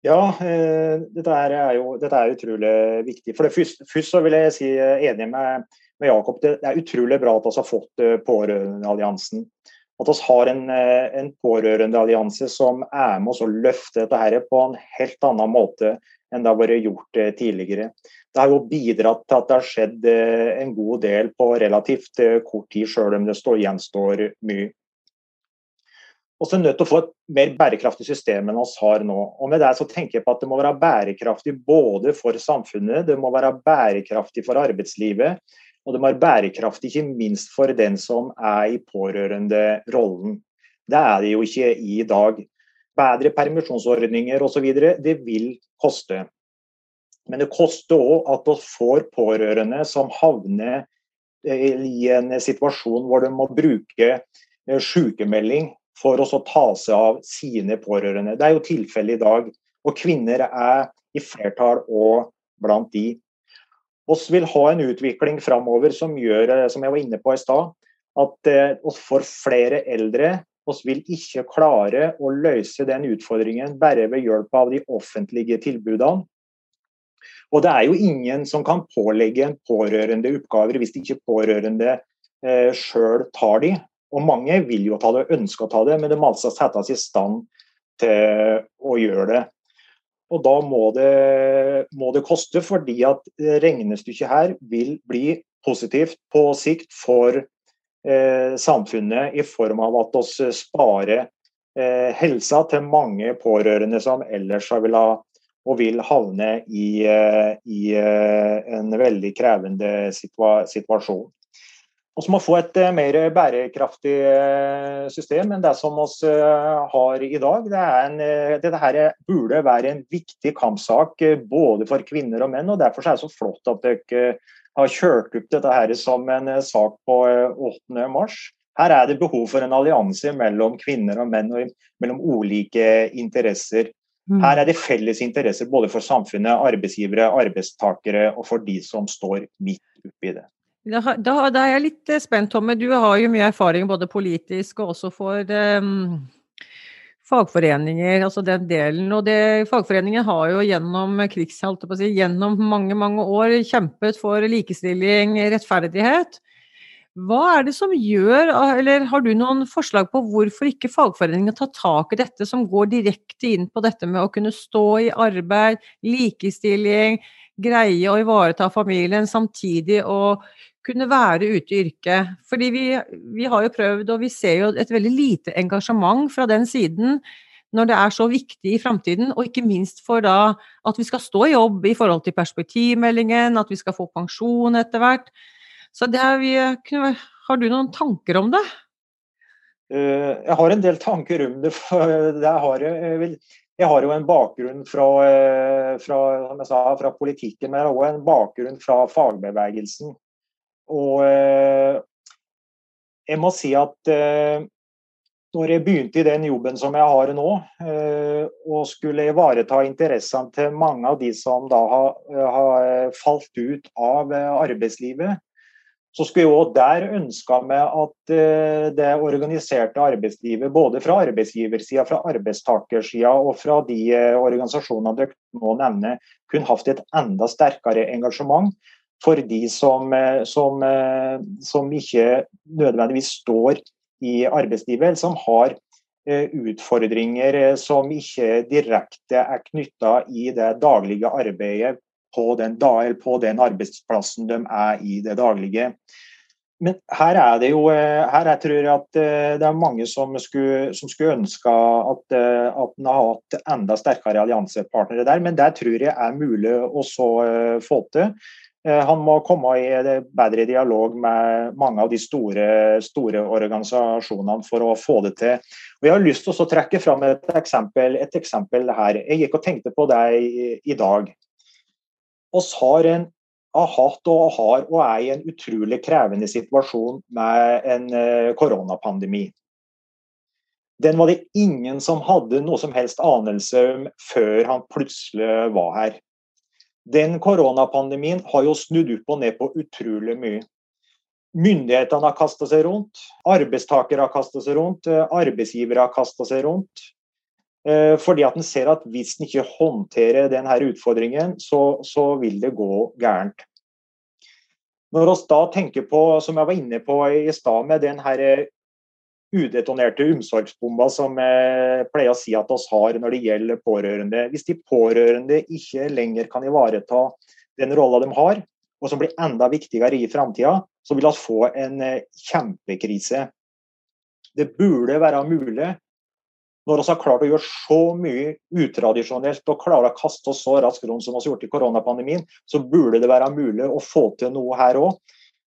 Ja, eh, dette, er jo, dette er utrolig viktig. For det først, først så vil jeg si eh, enig med, med Jakob. Det er utrolig bra at vi har fått eh, Pårørendealliansen. At vi har en, en pårørendeallianse som er med oss og løfter dette på en helt annen måte enn det har vært gjort tidligere. Det har jo bidratt til at det har skjedd eh, en god del på relativt eh, kort tid, selv om det står, gjenstår mye. Og så er nødt til å få et mer bærekraftig system enn oss har nå. Og med det så tenker jeg på at Det må være bærekraftig både for samfunnet, det må være bærekraftig for arbeidslivet, og det må være bærekraftig ikke minst for den som er i pårørenderollen. Det er det jo ikke i dag. Bedre permisjonsordninger osv. det vil koste. Men det koster òg at vi får pårørende som havner eh, i en situasjon hvor de må bruke eh, sykemelding for å ta seg av sine pårørende. Det er jo tilfellet i dag. Og kvinner er i flertall og blant de. Vi vil ha en utvikling framover som gjør, eh, som jeg var inne på i stad, at vi får flere eldre. Vi vil ikke klare å løse den utfordringen bare ved hjelp av de offentlige tilbudene. Og det er jo ingen som kan pålegge en pårørende oppgaver hvis ikke pårørende eh, sjøl tar de. Og mange vil jo ta det, ønsker å ta det, men det må altså settes i stand til å gjøre det. Og da må det, må det koste, fordi at regnestykket her vil bli positivt på sikt for eh, samfunnet i form av at vi sparer eh, helsa til mange pårørende som ellers har ha og vil havne i, i en veldig krevende situasjon. Vi må få et mer bærekraftig system enn det som vi har i dag. Det en, dette burde være en viktig kampsak både for kvinner og menn. og Derfor er det så flott at dere har kjørt opp dette her som en sak på 8. mars. Her er det behov for en allianse mellom kvinner og menn, og mellom ulike interesser. Mm. Her er det felles interesser både for samfunnet, arbeidsgivere, arbeidstakere og for de som står midt oppi det. Da, da, da, er jeg litt eh, spent, Tomme. Du har jo mye erfaring både politisk og også for um, fagforeninger, altså den delen. Og det, fagforeningen har jo gjennom krigs, si, gjennom mange, mange år kjempet for likestilling, rettferdighet. Hva er det som gjør, eller har du noen forslag på hvorfor ikke fagforeningene tar tak i dette, som går direkte inn på dette med å kunne stå i arbeid, likestilling, greie å ivareta familien, samtidig og kunne være ute i yrket? Fordi vi, vi har jo prøvd, og vi ser jo et veldig lite engasjement fra den siden når det er så viktig i framtiden, og ikke minst for da at vi skal stå i jobb i forhold til perspektivmeldingen, at vi skal få pensjon etter hvert. Så vi, har du noen tanker om det? Eh, jeg har en del tanker om det. har jeg, jeg, har jo en bakgrunn fra, eh, fra, sa, fra politikken, men også en bakgrunn fra fagbevegelsen. Og eh, jeg må si at når jeg begynte i den jobben som jeg har nå, og skulle ivareta interessene til mange av de som da har, har falt ut av arbeidslivet, så skulle jeg òg der ønska meg at eh, det organiserte arbeidslivet, både fra arbeidsgiversida, fra arbeidstakersida og fra de eh, organisasjonene dere nå nevner, kunne hatt et enda sterkere engasjement for de som, eh, som, som ikke nødvendigvis står i arbeidslivet, eller som har utfordringer som ikke direkte er knytta i det daglige arbeidet på den, på den, arbeidsplassen de er i det daglige. Men her er det jo eh, her jeg tror at eh, det er mange som skulle, som skulle ønske at, eh, at en har hatt enda sterkere alliansepartnere der, men det tror jeg er mulig å få til. Han må komme i bedre dialog med mange av de store, store organisasjonene for å få det til. Og jeg har lyst til å trekke fram et eksempel, et eksempel her. Jeg gikk og tenkte på det i dag oss har, en, har hatt og har og er i en utrolig krevende situasjon med en uh, koronapandemi. Den var det ingen som hadde noe som helst anelse om før han plutselig var her. Den koronapandemien har jo snudd opp og ned på utrolig mye. Myndighetene har kasta seg rundt, arbeidstakere har kasta seg rundt, eh, arbeidsgivere har kasta seg rundt. Eh, fordi at en ser at hvis en ikke håndterer denne utfordringen, så, så, vil det gå gærent. Når vi da tenker på, som jeg var inne på i stad, med den eh, udetonerte omsorgsbomba som jeg pleier å si at vi har når det gjelder pårørende. Hvis de pårørende ikke lenger kan ivareta den rolla de har, og som blir enda viktigere i framtida, så vil vi få en eh, kjempekrise. Det burde være mulig når vi har klart å gjøre så mye utradisjonelt og klare å kaste oss så raskt rundt som vi har gjort i koronapandemien, så burde det være mulig å få til noe her òg.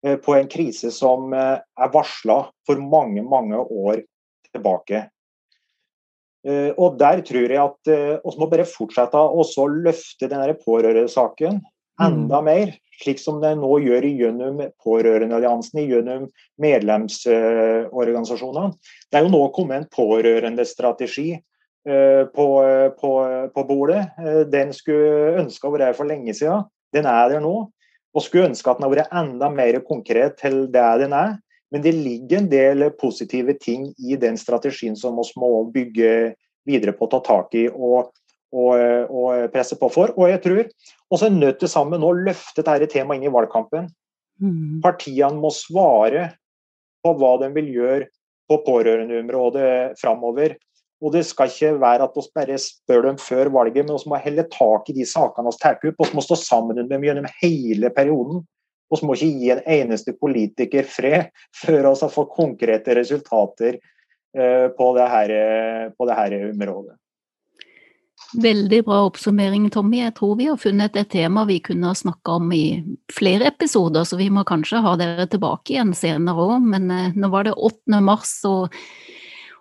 Eh, på en krise som eh, er varsla for mange, mange år tilbake. Eh, og Der tror jeg at vi må bare fortsette å løfte denne pårørendesaken enda mm. mer, slik som det nå gjør gjennom Pårørendealliansen, gjennom medlemsorganisasjonene. Det er jo nå kommet en pårørendestrategi eh, på, på, på bordet. Eh, den skulle ønske å være for lenge siden. Den er der nå. Og skulle ønske at den hadde vært enda mer konkret til det den er. Men det ligger en del positive ting i den strategien som vi må bygge videre på, ta tak i og å, å presse på for. Og jeg tror også er nødt til sammen å løfte dette temaet inn i valgkampen. Mm. Partiene må svare på hva de vil gjøre på pårørendeområdet framover. Og det skal ikke være at vi bare spør dem før valget, men vi må helle tak i de sakene vi tar opp. Vi må stå sammen med dem gjennom hele perioden. Vi må ikke gi en eneste politiker fred før vi har fått konkrete resultater på på her, på dette området. Veldig bra oppsummering, Tommy. Jeg tror vi har funnet et tema vi kunne ha snakka om i flere episoder, så vi må kanskje ha dere tilbake igjen senere òg. Men eh, nå var det 8. mars, og,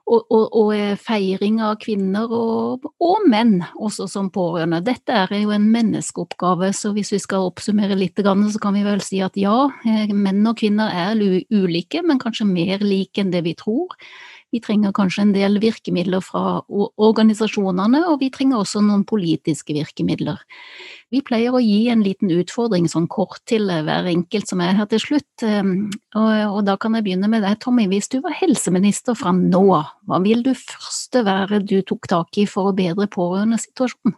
og, og, og eh, feiring av kvinner og, menn også som pårørende. Dette er jo en menneskeoppgave, så hvis vi skal oppsummere litt, så kan vi vel si at ja, eh, menn og kvinner er ulike, men kanskje mer like enn det vi tror. Vi trenger kanskje en del virkemidler fra organisasjonene, og vi trenger også noen politiske virkemidler. Vi pleier å gi en liten utfordring sånn kort til hver enkelt som er her til slutt, ehm, og, og da kan jeg begynne med deg, Tommy. Hvis du var helseminister fra nå, hva vil du første være du tok tak i for å bedre pårørendesituasjonen?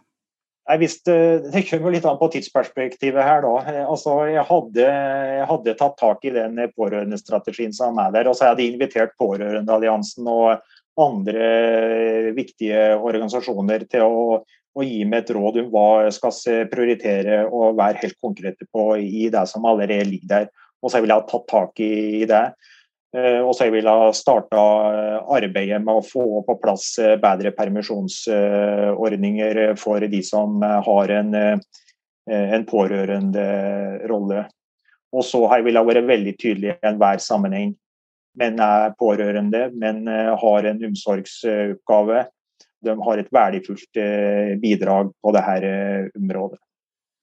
Visste, Det kommer litt an på tidsperspektivet her. da. Eh, altså, jeg hadde, jeg hadde tatt tak i den pårørendestrategien som er der. og så hadde jeg invitert Pårørendealliansen og andre viktige organisasjoner til å, å, gi meg et råd om hva jeg skal prioritere og være helt konkrete på i det som allerede ligger der. Og så ville jeg ha tatt tak i, i det. Eh, og så jeg ville starta eh, arbeidet med å få på plass eh, bedre permisjonsordninger for de som har en, en pårørenderolle. Og så har jeg ville vært veldig tydelig i enhver sammenheng. Menn er pårørende, menn har en omsorgsoppgave. De har et verdifullt bidrag på dette området.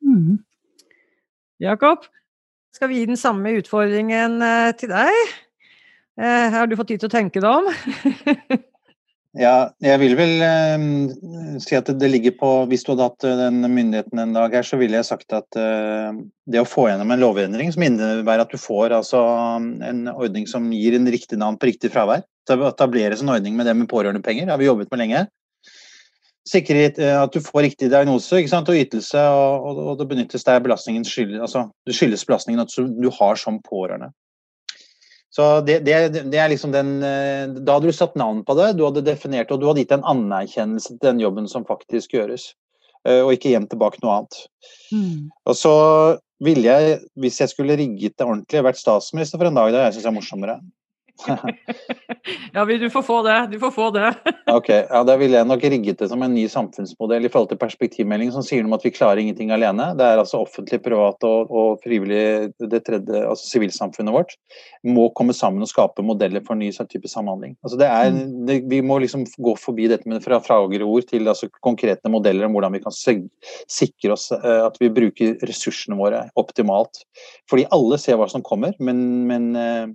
Mm. Jakob, skal vi gi den samme utfordringen til deg? Eh, har du fått tid til å tenke deg om? ja, jeg vil vel eh, si at det ligger på Hvis du hadde hatt eh, den myndigheten en dag her, så ville jeg sagt at eh, det å få gjennom en lovendring som innebærer at du får altså, en ordning som gir en riktig navn på riktig fravær, det etableres en ordning med det med pårørendepenger, det har vi jobbet med lenge. Sikre at du får riktig diagnose og ytelse, og, og, og det benyttes der belastningen skyld, altså, det skyldes belastningen at du har som pårørende. Så det, det, det, er liksom den eh, Da hadde du satt navn på det, du hadde definert og du hadde gitt en anerkjennelse til den jobben som faktisk gjøres. Eh, og ikke gjemt tilbake noe annet. Mm. Og så ville jeg, hvis jeg skulle rigget det ordentlig, vært statsminister for en dag. Det jeg er morsommere. ja, du får få det. Du får få det. ok, ja, Da ville jeg nok rigget det som en ny samfunnsmodell i forhold til perspektivmelding som sier noe om at vi klarer ingenting alene. Det er altså offentlig, privat og, og frivillig, det tredje, altså sivilsamfunnet vårt, må komme sammen og skape modeller for en ny sånn type samhandling. Altså det er, mm. det, vi må liksom gå forbi dette med fra fagre ord til altså konkrete modeller om hvordan vi kan sikre oss uh, at vi bruker ressursene våre optimalt. Fordi alle ser hva som kommer, men, men uh,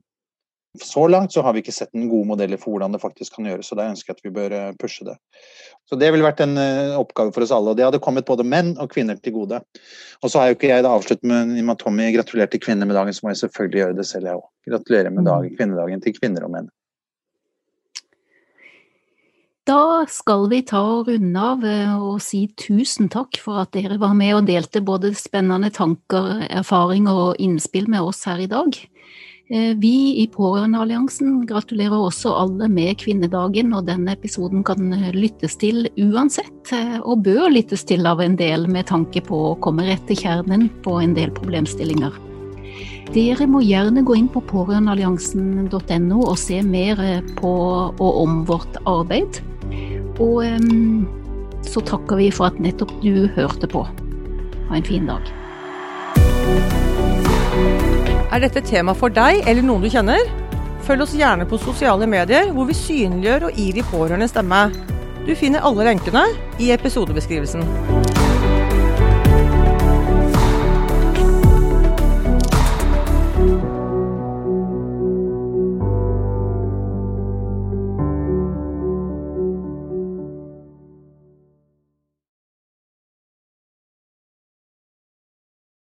så langt så har vi ikke sett en god modell for hvordan det faktisk kan gjøres, så da ønsker jeg at vi bør eh, pushe det. Så Det ville vært en uh, oppgave for oss alle, og det hadde kommet både menn og kvinner til gode. Og så har jo ikke jeg da avsluttet med, at Tommy gratulerte kvinner med dagen, så må jeg selvfølgelig gjøre det selv, jeg òg. Gratulerer med dagen, mm. kvinnedagen til kvinner og menn. Da skal vi ta og runde av eh, og si tusen takk for at dere var med og delte både spennende tanker, erfaringer og innspill med oss her i dag. Eh, vi i Pårørendealliansen gratulerer også alle med kvinnedagen, og denne episoden kan eh, lyttes til uansett, eh, og bør lyttes til av en del med tanke på å komme rett til kjernen på en del problemstillinger. Dere må gjerne gå inn på pårørendealliansen.no og se mer på og om vårt arbeid. Og så takker vi for at nettopp du hørte på. Ha en fin dag. Er dette tema for deg eller noen du kjenner? Følg oss gjerne på sosiale medier, hvor vi synliggjør og gir de pårørende stemme. Du finner alle lenkene i episodebeskrivelsen.